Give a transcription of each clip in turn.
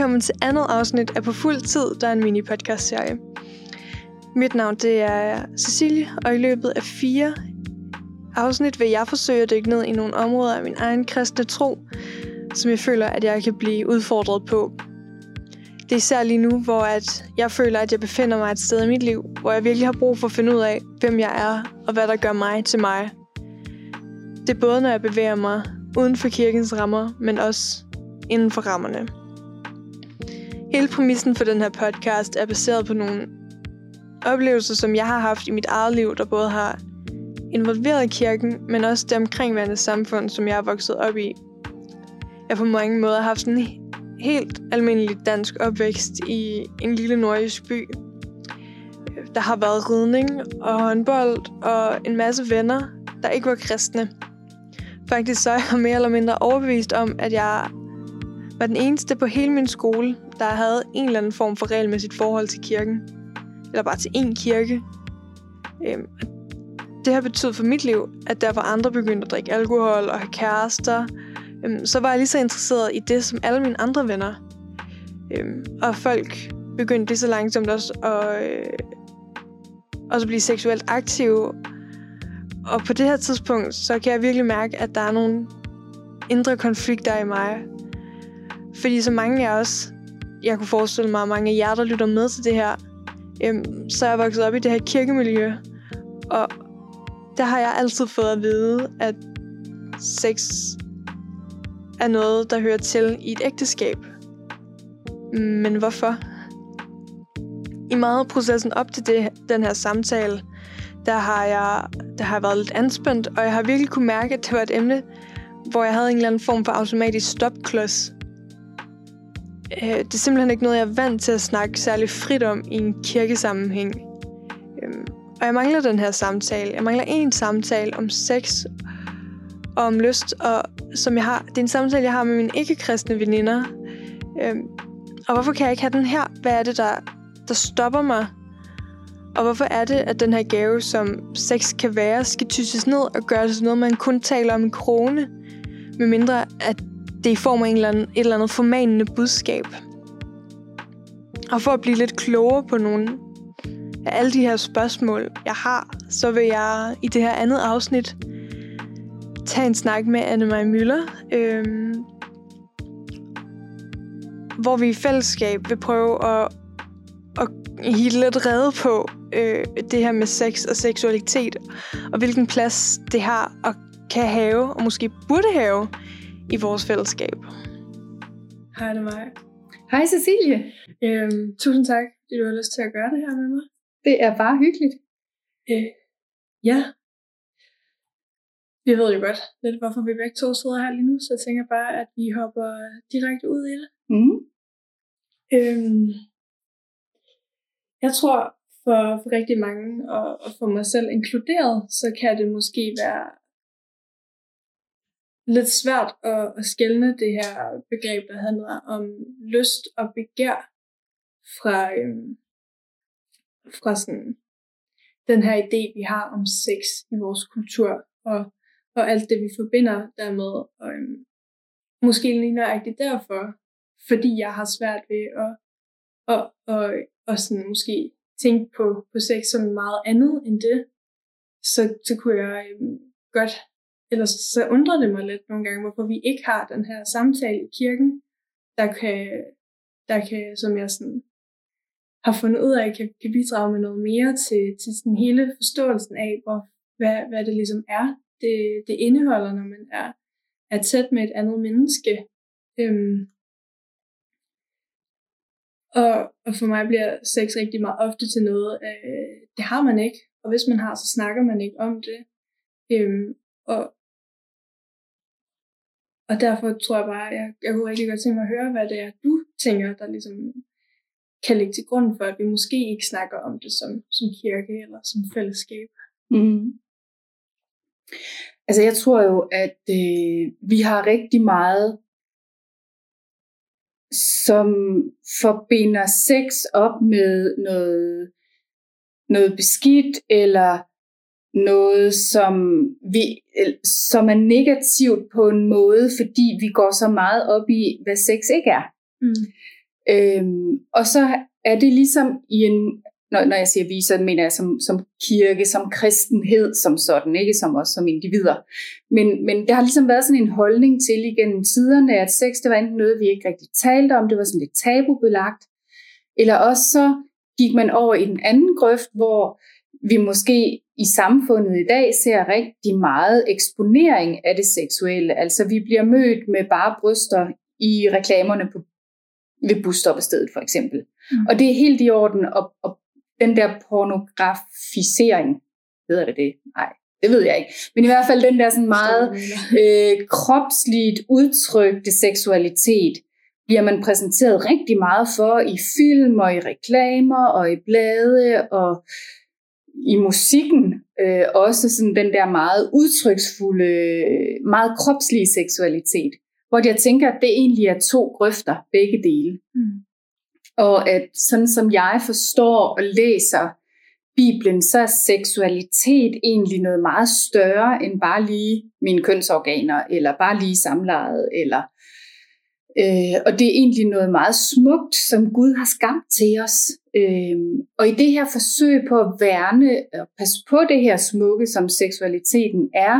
Velkommen til andet afsnit af På Fuld Tid, der er en mini-podcast-serie. Mit navn det er Cecilie, og i løbet af fire afsnit vil jeg forsøge at dykke ned i nogle områder af min egen kristne tro, som jeg føler, at jeg kan blive udfordret på. Det er især lige nu, hvor at jeg føler, at jeg befinder mig et sted i mit liv, hvor jeg virkelig har brug for at finde ud af, hvem jeg er, og hvad der gør mig til mig. Det er både, når jeg bevæger mig uden for kirkens rammer, men også inden for rammerne. Hele præmissen for den her podcast er baseret på nogle oplevelser, som jeg har haft i mit eget liv, der både har involveret kirken, men også det omkringværende samfund, som jeg er vokset op i. Jeg har på mange måder haft en helt almindelig dansk opvækst i en lille nordisk by. Der har været ridning og håndbold og en masse venner, der ikke var kristne. Faktisk så er jeg mere eller mindre overbevist om, at jeg var den eneste på hele min skole, der havde en eller anden form for regelmæssigt forhold til kirken. Eller bare til én kirke. Øhm, det har betydet for mit liv, at der var andre begyndte at drikke alkohol og have kærester, øhm, så var jeg lige så interesseret i det som alle mine andre venner. Øhm, og folk begyndte lige så langsomt også at, øh, også at blive seksuelt aktive. Og på det her tidspunkt, så kan jeg virkelig mærke, at der er nogle indre konflikter i mig. Fordi så mange af os, jeg kunne forestille mig, at mange af jer, der lytter med til det her, øhm, så er jeg vokset op i det her kirkemiljø. Og der har jeg altid fået at vide, at sex er noget, der hører til i et ægteskab. Men hvorfor? I meget processen op til det, den her samtale, der har, jeg, der har jeg været lidt anspændt, og jeg har virkelig kunne mærke, at det var et emne, hvor jeg havde en eller anden form for automatisk stopklods. Øh, det er simpelthen ikke noget, jeg er vant til at snakke særlig frit om i en kirkesammenhæng. Øh, og jeg mangler den her samtale. Jeg mangler en samtale om sex og om lyst, og som jeg har, det er en samtale, jeg har med mine ikke-kristne veninder. Øh, og hvorfor kan jeg ikke have den her? Hvad er det, der, der stopper mig? Og hvorfor er det, at den her gave, som sex kan være, skal tysses ned og gøres til noget, man kun taler om en krone? Med mindre, at det er i form af en eller anden, et eller andet formanende budskab. Og for at blive lidt klogere på nogle af alle de her spørgsmål, jeg har, så vil jeg i det her andet afsnit tage en snak med Anne-Marie Møller, øhm, hvor vi i fællesskab vil prøve at, at hitte lidt redde på øh, det her med sex og seksualitet, og hvilken plads det har og kan have, og måske burde have i vores fællesskab. Hej, det er mig. Hej Cecilie. Øhm, tusind tak, fordi du har lyst til at gøre det her med mig. Det er bare hyggeligt. Øh, ja. Vi ved jo godt lidt, hvorfor vi begge to sidder her lige nu, så jeg tænker bare, at vi hopper direkte ud i det. Mm. Øhm, jeg tror, for, for rigtig mange, og, og for mig selv inkluderet, så kan det måske være lidt svært at, at skælne det her begreb, der handler om lyst og begær fra, øhm, fra sådan, den her idé, vi har om sex i vores kultur, og, og alt det, vi forbinder dermed. Og, øhm, måske lige nøjagtigt derfor, fordi jeg har svært ved at, at, at, at sådan måske tænke på, på sex som meget andet end det, så, så kunne jeg øhm, godt ellers så undrer det mig lidt nogle gange, hvorfor vi ikke har den her samtale i kirken, der kan, der kan som jeg sådan har fundet ud af, kan, kan bidrage med noget mere til, til sådan hele forståelsen af, hvor, hvad, hvad det ligesom er, det, det indeholder, når man er, er tæt med et andet menneske. Øhm, og, og for mig bliver sex rigtig meget ofte til noget, øh, det har man ikke, og hvis man har, så snakker man ikke om det. Øhm, og, og derfor tror jeg bare, at jeg, jeg kunne rigtig godt tænke mig at høre, hvad det er, du tænker, der ligesom kan ligge til grund for, at vi måske ikke snakker om det som, som kirke eller som fællesskab. Mm. Altså jeg tror jo, at øh, vi har rigtig meget, som forbinder sex op med noget, noget beskidt, eller noget, som, vi, som er negativt på en måde, fordi vi går så meget op i, hvad sex ikke er. Mm. Øhm, og så er det ligesom i en, når, når jeg siger vi, så mener jeg som, som kirke, som kristenhed, som sådan, ikke som os som individer. Men, men der har ligesom været sådan en holdning til igennem tiderne, at sex, det var enten noget, vi ikke rigtig talte om, det var sådan lidt tabubelagt, eller også så gik man over i den anden grøft, hvor vi måske i samfundet i dag ser rigtig meget eksponering af det seksuelle. Altså vi bliver mødt med bare bryster i reklamerne på, ved busstoppestedet for eksempel. Mm. Og det er helt i orden, og, og den der pornografisering, hedder det det? Nej, det ved jeg ikke. Men i hvert fald den der sådan meget øh, kropsligt udtrykte seksualitet, bliver man præsenteret rigtig meget for i film og i reklamer og i blade og i musikken. Øh, også sådan den der meget udtryksfulde, meget kropslige seksualitet. Hvor jeg tænker, at det egentlig er to grøfter, begge dele. Mm. Og at sådan som jeg forstår og læser Bibelen, så er seksualitet egentlig noget meget større end bare lige mine kønsorganer, eller bare lige samlejet, eller Øh, og det er egentlig noget meget smukt, som Gud har skabt til os. Øh, og i det her forsøg på at værne og passe på det her smukke, som seksualiteten er,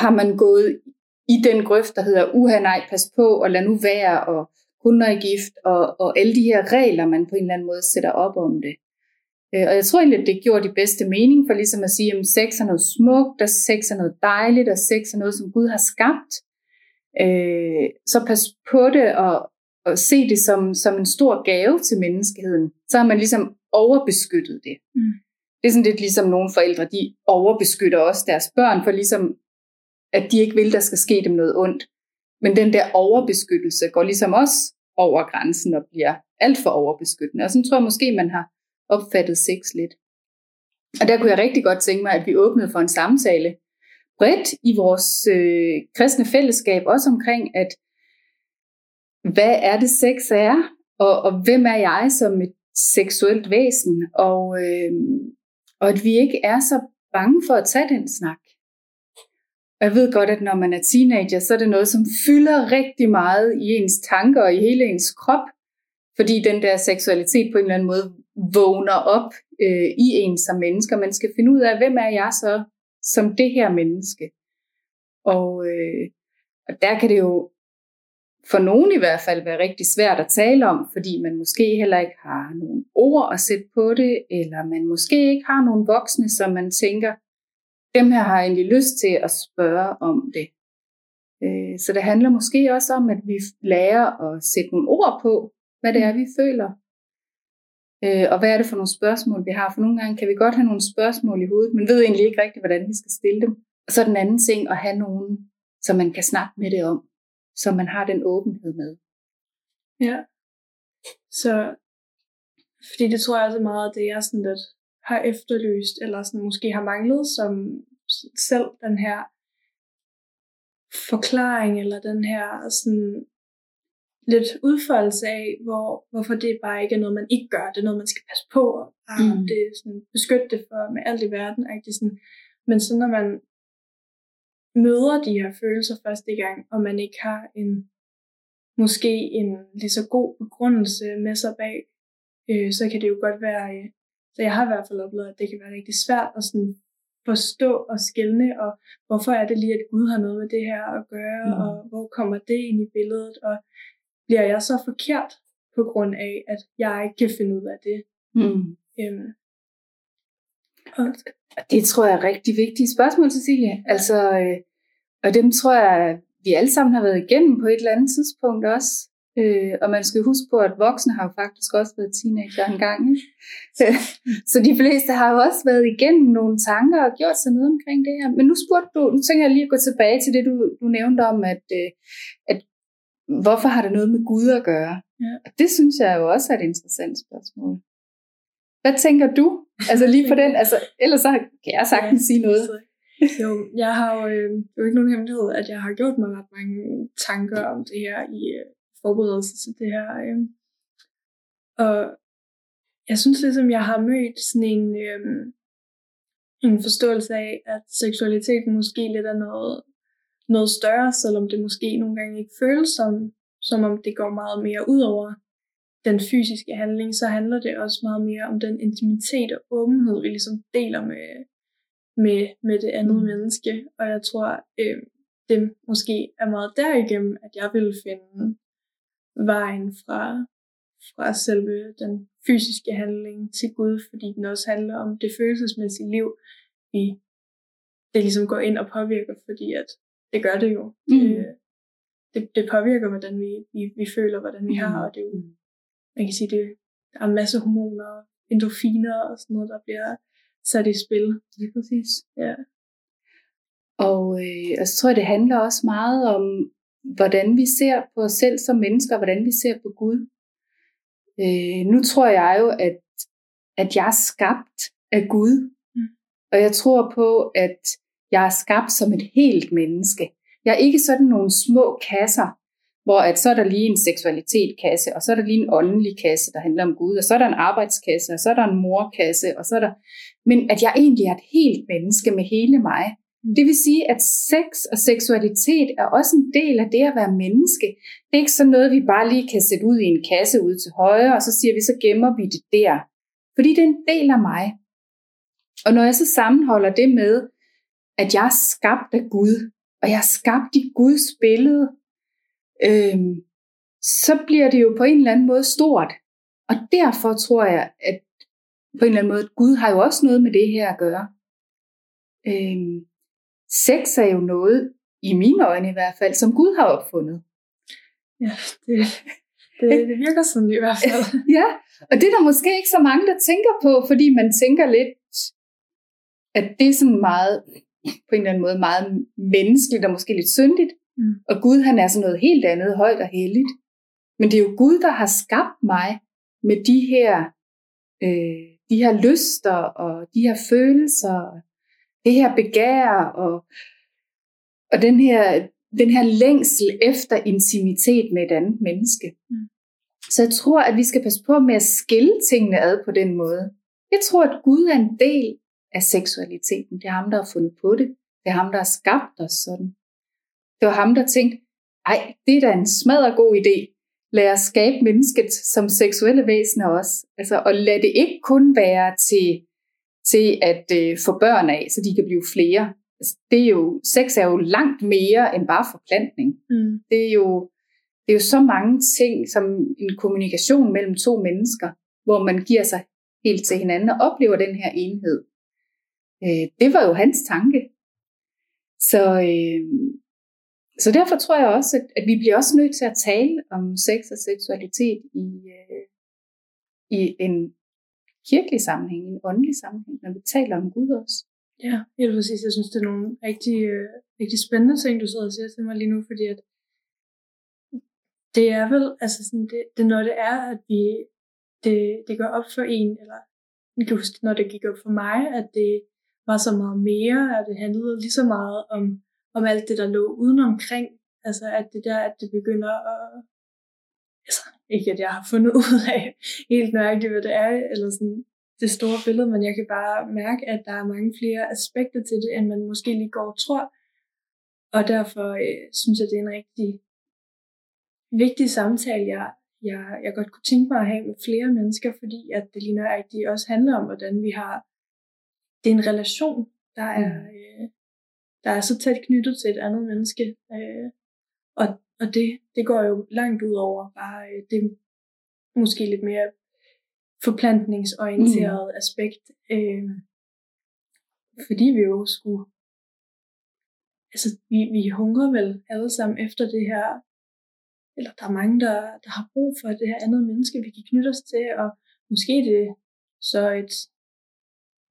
har man gået i den grøft, der hedder, uha nej, pas på, og lad nu være, og kun når I gift, og, og alle de her regler, man på en eller anden måde sætter op om det. Øh, og jeg tror egentlig, at det gjorde de bedste mening for ligesom at sige, at sex er noget smukt, og sex er noget dejligt, og sex er noget, som Gud har skabt. Øh, så pas på det og, og se det som, som en stor gave til menneskeheden. Så har man ligesom overbeskyttet det. Mm. Det er sådan lidt ligesom nogle forældre, de overbeskytter også deres børn, for ligesom, at de ikke vil, der skal ske dem noget ondt. Men den der overbeskyttelse går ligesom også over grænsen og bliver alt for overbeskyttende. Og sådan tror jeg måske, man har opfattet sex lidt. Og der kunne jeg rigtig godt tænke mig, at vi åbnede for en samtale bredt i vores øh, kristne fællesskab, også omkring, at hvad er det sex er, og, og hvem er jeg som et seksuelt væsen, og, øh, og at vi ikke er så bange for at tage den snak. Jeg ved godt, at når man er teenager, så er det noget, som fylder rigtig meget i ens tanker og i hele ens krop, fordi den der seksualitet på en eller anden måde vågner op øh, i en som mennesker. Man skal finde ud af, hvem er jeg så som det her menneske. Og, øh, og der kan det jo for nogen i hvert fald være rigtig svært at tale om, fordi man måske heller ikke har nogen ord at sætte på det, eller man måske ikke har nogen voksne, som man tænker, dem her har egentlig lyst til at spørge om det. Øh, så det handler måske også om, at vi lærer at sætte nogle ord på, hvad det er, vi føler, Øh, og hvad er det for nogle spørgsmål, vi har? For nogle gange kan vi godt have nogle spørgsmål i hovedet, men ved egentlig ikke rigtigt, hvordan vi skal stille dem. Og så den anden ting at have nogen, som man kan snakke med det om, så man har den åbenhed med. Ja. Så, fordi det tror jeg også meget, at det er sådan lidt har efterlyst, eller sådan måske har manglet som selv den her forklaring, eller den her sådan lidt udfoldelse af, hvor, hvorfor det bare ikke er noget, man ikke gør. Det er noget, man skal passe på, og mm. det er sådan, beskytte det for med alt i verden. Ikke? Sådan. Men så når man møder de her følelser første gang, og man ikke har en måske en lige så god begrundelse med sig bag, øh, så kan det jo godt være, øh, så jeg har i hvert fald oplevet, at det kan være rigtig svært at sådan forstå og skælne, og hvorfor er det lige, at Gud har noget med det her at gøre, mm. og hvor kommer det ind i billedet, og bliver jeg så forkert på grund af, at jeg ikke kan finde ud af det. Mm. Øhm, og det tror jeg er rigtig vigtige spørgsmål, Cecilie. Altså, øh, og dem tror jeg, vi alle sammen har været igennem på et eller andet tidspunkt også. Øh, og man skal huske på, at voksne har jo faktisk også været teenager engang. Ikke? så de fleste har jo også været igennem nogle tanker og gjort sig noget omkring det her. Men nu spurgte du, nu tænker jeg lige at gå tilbage til det, du, du nævnte om, at, øh, at hvorfor har det noget med Gud at gøre? Ja. Og det synes jeg jo også er et interessant spørgsmål. Hvad tænker du? Altså lige på den, altså ellers så kan jeg sagtens ja, sige noget. Jo, jeg har jo, øh, jo ikke nogen hemmelighed, at jeg har gjort mig ret mange tanker om det her i øh, forberedelse til det her. Øh. Og jeg synes ligesom, jeg har mødt sådan en, øh, en forståelse af, at seksualiteten måske lidt er noget, noget større, selvom det måske nogle gange ikke føles som, som om det går meget mere ud over den fysiske handling, så handler det også meget mere om den intimitet og åbenhed, vi ligesom deler med, med, med det andet mm. menneske. Og jeg tror, øh, det måske er meget derigennem, at jeg vil finde vejen fra, fra selve den fysiske handling til Gud, fordi den også handler om det følelsesmæssige liv, vi det ligesom går ind og påvirker, fordi at det gør det jo. Mm. Det, det, det påvirker, hvordan vi, vi, vi føler, hvordan vi har, og det er jo mm man kan sige, det, der er en masse hormoner, endorfiner og sådan noget, der bliver sat i spil. Lige præcis. Ja. Og, øh, og så tror jeg, det handler også meget om, hvordan vi ser på os selv som mennesker, hvordan vi ser på Gud. Øh, nu tror jeg jo, at, at jeg er skabt af Gud. Mm. Og jeg tror på, at jeg er skabt som et helt menneske. Jeg er ikke sådan nogle små kasser, hvor at så er der lige en seksualitetkasse, og så er der lige en åndelig kasse, der handler om Gud, og så er der en arbejdskasse, og så er der en morkasse, og så er der... Men at jeg egentlig er et helt menneske med hele mig. Mm. Det vil sige, at sex og seksualitet er også en del af det at være menneske. Det er ikke sådan noget, vi bare lige kan sætte ud i en kasse ud til højre, og så siger vi, så gemmer vi det der. Fordi det er en del af mig. Og når jeg så sammenholder det med, at jeg er skabt af Gud, og jeg er skabt i Guds billede, øh, så bliver det jo på en eller anden måde stort. Og derfor tror jeg, at på en eller anden måde, Gud har jo også noget med det her at gøre. Øh, sex er jo noget, i mine øjne i hvert fald, som Gud har opfundet. Ja, det, det, det virker sådan i hvert fald. ja, og det er der måske ikke så mange, der tænker på, fordi man tænker lidt, at det er sådan meget, på en eller anden måde, meget menneskeligt og måske lidt syndigt. Mm. Og Gud han er sådan noget helt andet, højt og helligt. Men det er jo Gud, der har skabt mig med de her, øh, de her lyster og de her følelser, det her begær og, og den, her, den her længsel efter intimitet med et andet menneske. Mm. Så jeg tror, at vi skal passe på med at skille tingene ad på den måde. Jeg tror, at Gud er en del af seksualiteten. Det er ham, der har fundet på det. Det er ham, der har skabt os sådan. Det var ham, der tænkte, ej, det er da en smadret god idé. Lad os skabe mennesket som seksuelle væsener også. Altså, og lad det ikke kun være til, til at øh, få børn af, så de kan blive flere. Altså, det er jo, sex er jo langt mere end bare forplantning. Mm. Det, er jo, det er jo så mange ting som en kommunikation mellem to mennesker, hvor man giver sig helt til hinanden og oplever den her enhed. Øh, det var jo hans tanke. Så, øh, så derfor tror jeg også, at, at vi bliver også nødt til at tale om sex og seksualitet i, øh, i en kirkelig sammenhæng, en åndelig sammenhæng, når vi taler om Gud også. Ja, helt præcis. Jeg synes, det er nogle rigtig, øh, rigtig spændende ting, du sidder og siger til mig lige nu, fordi at det er vel, altså sådan, det, det når det er, at vi, det, det går op for en, eller just når det gik op for mig, at det var så meget mere, at det handlede lige så meget om om alt det, der lå udenomkring. Altså at det der, at det begynder at... Altså, ikke at jeg har fundet ud af helt nøjagtigt, hvad det er, eller sådan det store billede, men jeg kan bare mærke, at der er mange flere aspekter til det, end man måske lige går og tror. Og derfor øh, synes jeg, det er en rigtig vigtig samtale, jeg, jeg, jeg godt kunne tænke mig at have med flere mennesker, fordi at det lige nøjagtigt også handler om, hvordan vi har, det er en relation, der er, mm. øh, der er så tæt knyttet til et andet menneske. Øh, og og det, det går jo langt ud over bare øh, det måske lidt mere forplantningsorienteret mm. aspekt. Øh, fordi vi jo skulle altså vi, vi hungrer vel alle sammen efter det her, eller der er mange, der, der har brug for det her andet menneske, vi kan knytte os til, og måske det så et,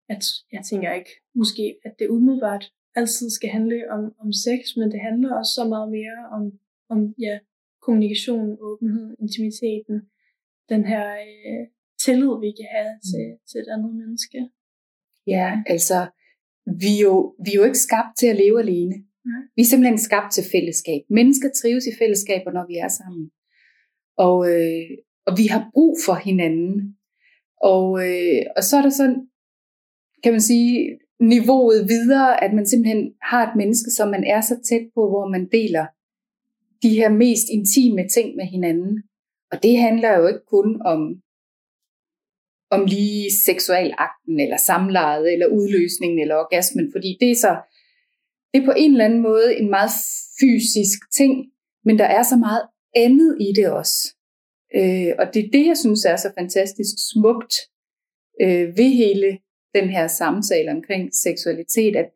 at jeg tænker ikke, måske at det umiddelbart altid skal handle om, om sex, men det handler også så meget mere om, om ja, kommunikation, åbenhed, intimiteten, den her øh, tillid, vi kan have mm. til, til et andet menneske. Ja, altså, vi er, jo, vi er jo ikke skabt til at leve alene. Nej. Vi er simpelthen skabt til fællesskab. Mennesker trives i fællesskaber, når vi er sammen. Og, øh, og vi har brug for hinanden. Og, øh, og så er der sådan, kan man sige, niveauet videre, at man simpelthen har et menneske, som man er så tæt på, hvor man deler de her mest intime ting med hinanden. Og det handler jo ikke kun om, om lige seksualakten, eller samlejet, eller udløsningen, eller orgasmen, fordi det er så, det er på en eller anden måde en meget fysisk ting, men der er så meget andet i det også. Øh, og det er det, jeg synes er så fantastisk smukt øh, ved hele den her samtale omkring seksualitet, at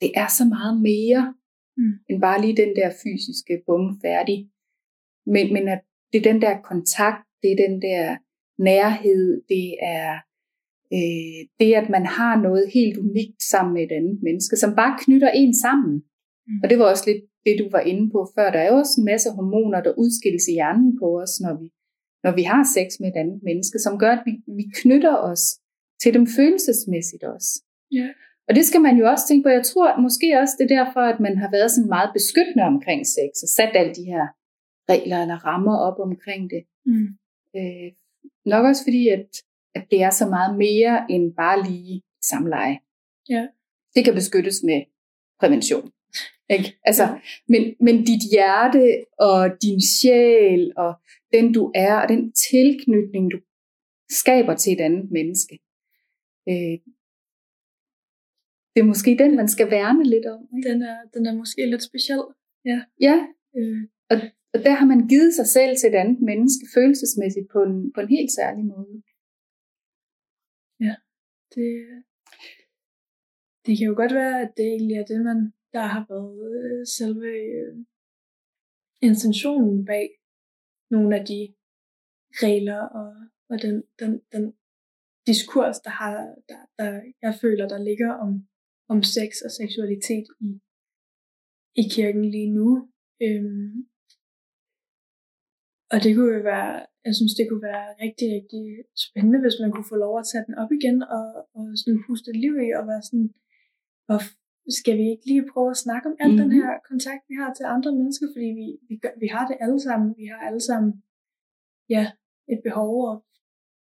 det er så meget mere mm. end bare lige den der fysiske bum færdig. Men, men at det er den der kontakt, det er den der nærhed, det er øh, det, at man har noget helt unikt sammen med et andet menneske, som bare knytter en sammen. Mm. Og det var også lidt det, du var inde på før. Der er jo også en masse hormoner, der udskilles i hjernen på os, når vi, når vi har sex med et andet menneske, som gør, at vi, vi knytter os til dem følelsesmæssigt også. Ja. Og det skal man jo også tænke på. Jeg tror måske også, det er derfor, at man har været sådan meget beskyttende omkring sex, og sat alle de her regler eller rammer op omkring det. Mm. Øh, nok også fordi, at, at det er så meget mere end bare lige samleje. Ja. Det kan beskyttes med prævention. Ikke? Altså, ja. men, men dit hjerte og din sjæl og den du er, og den tilknytning du skaber til et andet menneske, øh, det er måske den, man skal værne lidt om. Ikke? Den, er, den er måske lidt speciel. Ja. Ja, Øh, og, og der har man givet sig selv til et andet menneske følelsesmæssigt på en, på en helt særlig måde. det, det kan jo godt være, at det egentlig er det, man, der har været øh, selve øh, intentionen bag nogle af de regler og, og den, den, den diskurs, der, har, der, der jeg føler, der ligger om, om sex og seksualitet i, i kirken lige nu. Øhm, og det kunne jo være, jeg synes, det kunne være rigtig, rigtig spændende, hvis man kunne få lov at tage den op igen og, og sådan puste liv i og være sådan, og skal vi ikke lige prøve at snakke om al mm-hmm. den her kontakt, vi har til andre mennesker, fordi vi, vi, gør, vi har det alle sammen. Vi har alle sammen ja, et behov, og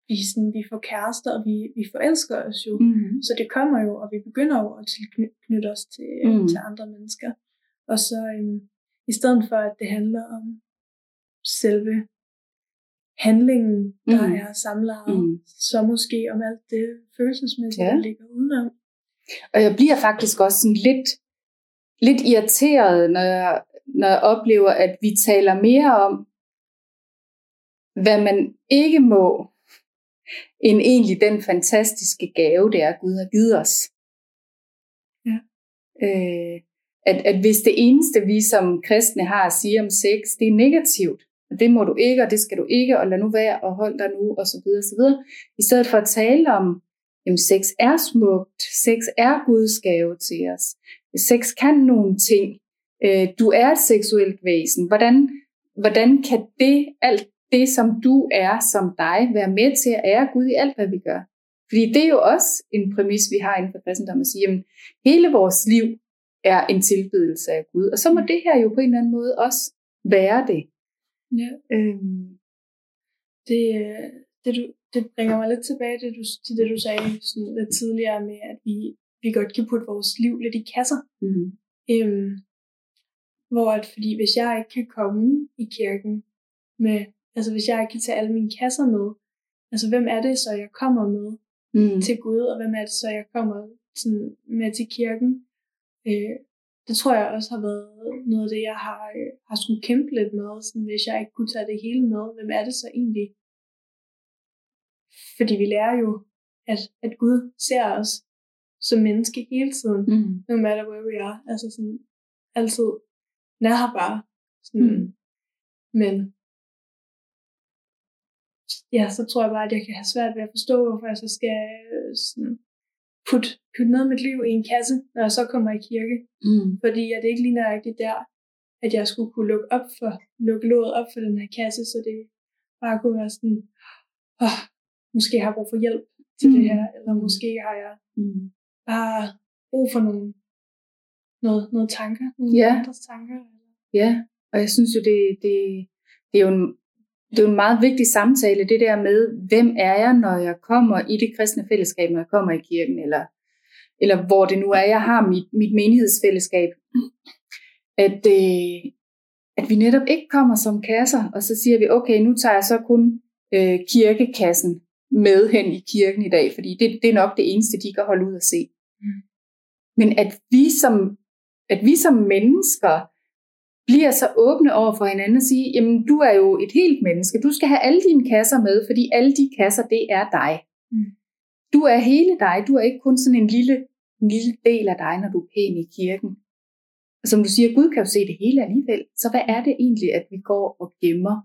vi, sådan, vi får kærester, og vi, vi forelsker os jo. Mm-hmm. Så det kommer jo, og vi begynder jo at tilknytte os til, mm. Mm. til andre mennesker. Og så øhm, i stedet for, at det handler om selve handlingen, der Mm. er samlejet, Mm. så måske om alt det følelsesmæssige, Ja. der ligger udenom. Og jeg bliver faktisk også sådan lidt, lidt irriteret, når jeg, når jeg oplever, at vi taler mere om, hvad man ikke må, end egentlig den fantastiske gave, det er, at Gud har givet os. Ja. Øh, at, at hvis det eneste, vi som kristne har at sige om sex, det er negativt, og det må du ikke, og det skal du ikke, og lad nu være, og hold dig nu, og så videre, og så videre. I stedet for at tale om, jamen sex er smukt, sex er Guds gave til os, sex kan nogle ting, øh, du er et seksuelt væsen, hvordan, hvordan kan det, alt det som du er som dig, være med til at ære Gud i alt, hvad vi gør? Fordi det er jo også en præmis, vi har inden for kristendom at sige, jamen hele vores liv er en tilbedelse af Gud, og så må det her jo på en eller anden måde også være det. Ja. Øhm, Det, det, du, det bringer mig lidt tilbage til, du, til det, du sagde sådan lidt tidligere med, at vi, vi godt kan putte vores liv lidt i kasser. mm, Øhm, hvor at, fordi hvis jeg ikke kan komme i kirken med, altså hvis jeg ikke kan tage alle mine kasser med, altså hvem er det så, jeg kommer med mm, til Gud, og hvem er det så, jeg kommer sådan, med til kirken? Øh, det tror jeg også har været noget af det, jeg har, øh, har skulle kæmpe lidt med, sådan, hvis jeg ikke kunne tage det hele med. Hvem er det så egentlig? Fordi vi lærer jo, at, at Gud ser os som menneske hele tiden, mm, no matter where we are. Altså sådan, altid nærbar. Sådan, Mm. Men ja, så tror jeg bare, at jeg kan have svært ved at forstå, hvorfor jeg så skal øh, sådan, putte, putte noget af mit liv i en kasse, når jeg så kommer i kirke. mm, Fordi at det ikke lige nøjagtigt der, at jeg skulle kunne lukke op for, lukke låget op for den her kasse, så det bare kunne være sådan, åh, måske har jeg brug for hjælp til det Mm. her, eller måske har jeg mm. bare brug for nogle, noget, noget tanker, nogle Ja. andres tanker. Ja, og jeg synes jo, det, det, det, er jo en, det er jo en meget vigtig samtale, det der med, hvem er jeg, når jeg kommer i det kristne fællesskab, når jeg kommer i kirken, eller, eller hvor det nu er, jeg har mit, mit menighedsfællesskab, at, øh, at vi netop ikke kommer som kasser, og så siger vi, okay, nu tager jeg så kun øh, kirkekassen med hen i kirken i dag, fordi det, det er nok det eneste, de kan holde ud at se. Mm. Men at vi som, at vi som mennesker bliver så åbne over for hinanden og sige, jamen du er jo et helt menneske, du skal have alle dine kasser med, fordi alle de kasser, det er dig. Mm. Du er hele dig, du er ikke kun sådan en lille, en lille del af dig, når du er pæn i kirken. Og som du siger, Gud kan jo se det hele alligevel, så hvad er det egentlig, at vi går og gemmer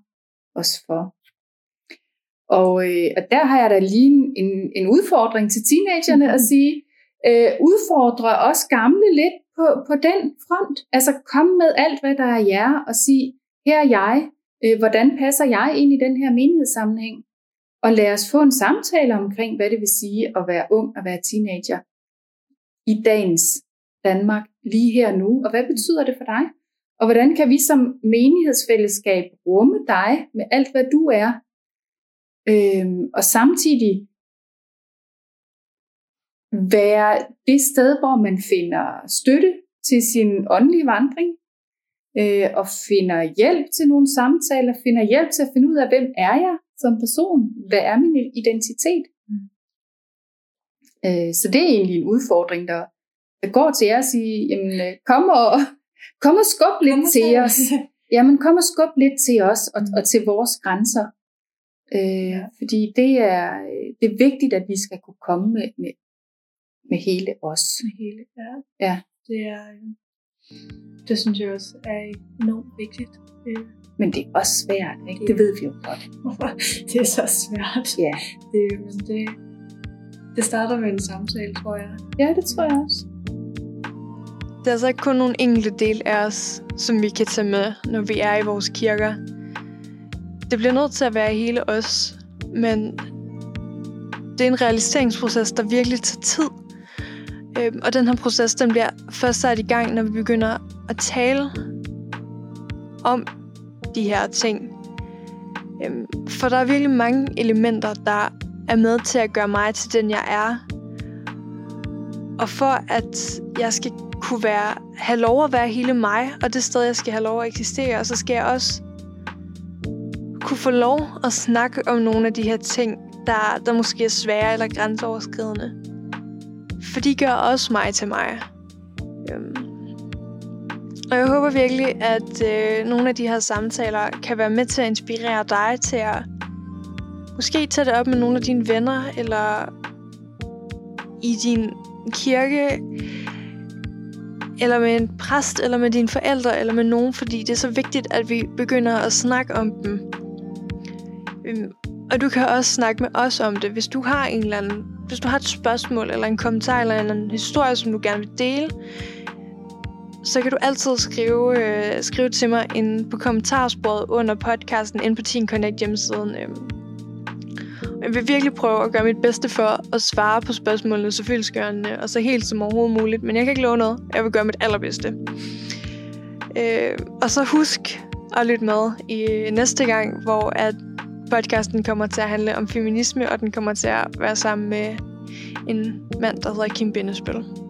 os for? Og, øh, og der har jeg da lige en, en udfordring til teenagerne mm-hmm. at sige, øh, udfordre os gamle lidt på, på den front. Altså kom med alt, hvad der er jer, og sig, her er jeg, øh, hvordan passer jeg ind i den her menighedssammenhæng? Og lad os få en samtale omkring, hvad det vil sige at være ung og være teenager i dagens Danmark lige her nu, og hvad betyder det for dig? Og hvordan kan vi som menighedsfællesskab rumme dig med alt, hvad du er, øhm, og samtidig være det sted, hvor man finder støtte til sin åndelige vandring, øh, og finder hjælp til nogle samtaler, finder hjælp til at finde ud af, hvem er jeg som person? Hvad er min identitet? Mm. Øh, så det er egentlig en udfordring, der, der går til jer og sige, jamen, øh, kom og, kom og skub lidt kom til os. Jamen, kom og skub lidt til os og, mm. og til vores grænser. Øh, ja. Fordi det er, det er vigtigt, at vi skal kunne komme med, med, med hele os. Med hele, ja. ja. Det er, det synes jeg også er enormt vigtigt. Øh. Men det er også svært, ikke? Det ved vi jo godt. det er så svært. Ja. Det, det, det starter med en samtale, tror jeg. Ja, det tror jeg også. Det er altså ikke kun nogle enkelte del af os, som vi kan tage med, når vi er i vores kirker. Det bliver nødt til at være hele os, men det er en realiseringsproces, der virkelig tager tid. Øh, og den her proces, den bliver først sat i gang, når vi begynder at tale om de her ting. Øh, for der er virkelig mange elementer, der er med til at gøre mig til den, jeg er. Og for at jeg skal kunne være, have lov at være hele mig, og det sted, jeg skal have lov at eksistere, så skal jeg også kunne få lov at snakke om nogle af de her ting, der, der måske er svære eller grænseoverskridende. For de gør også mig til mig. Øhm. Og jeg håber virkelig, at øh, nogle af de her samtaler kan være med til at inspirere dig til at måske tage det op med nogle af dine venner, eller i din kirke, eller med en præst, eller med dine forældre, eller med nogen, fordi det er så vigtigt, at vi begynder at snakke om dem. Øhm, og du kan også snakke med os om det, hvis du har en eller anden, hvis du har et spørgsmål, eller en kommentar, eller en, eller anden historie, som du gerne vil dele, så kan du altid skrive, øh, skrive til mig inde på kommentarsporet under podcasten inde på Teen Connect hjemmesiden. Øh. Jeg vil virkelig prøve at gøre mit bedste for at svare på spørgsmålene så fyldskørende og så helt som overhovedet muligt. Men jeg kan ikke love noget. Jeg vil gøre mit allerbedste. Øh, og så husk at lytte med i næste gang, hvor at podcasten kommer til at handle om feminisme, og den kommer til at være sammen med en mand, der hedder Kim Bindespil.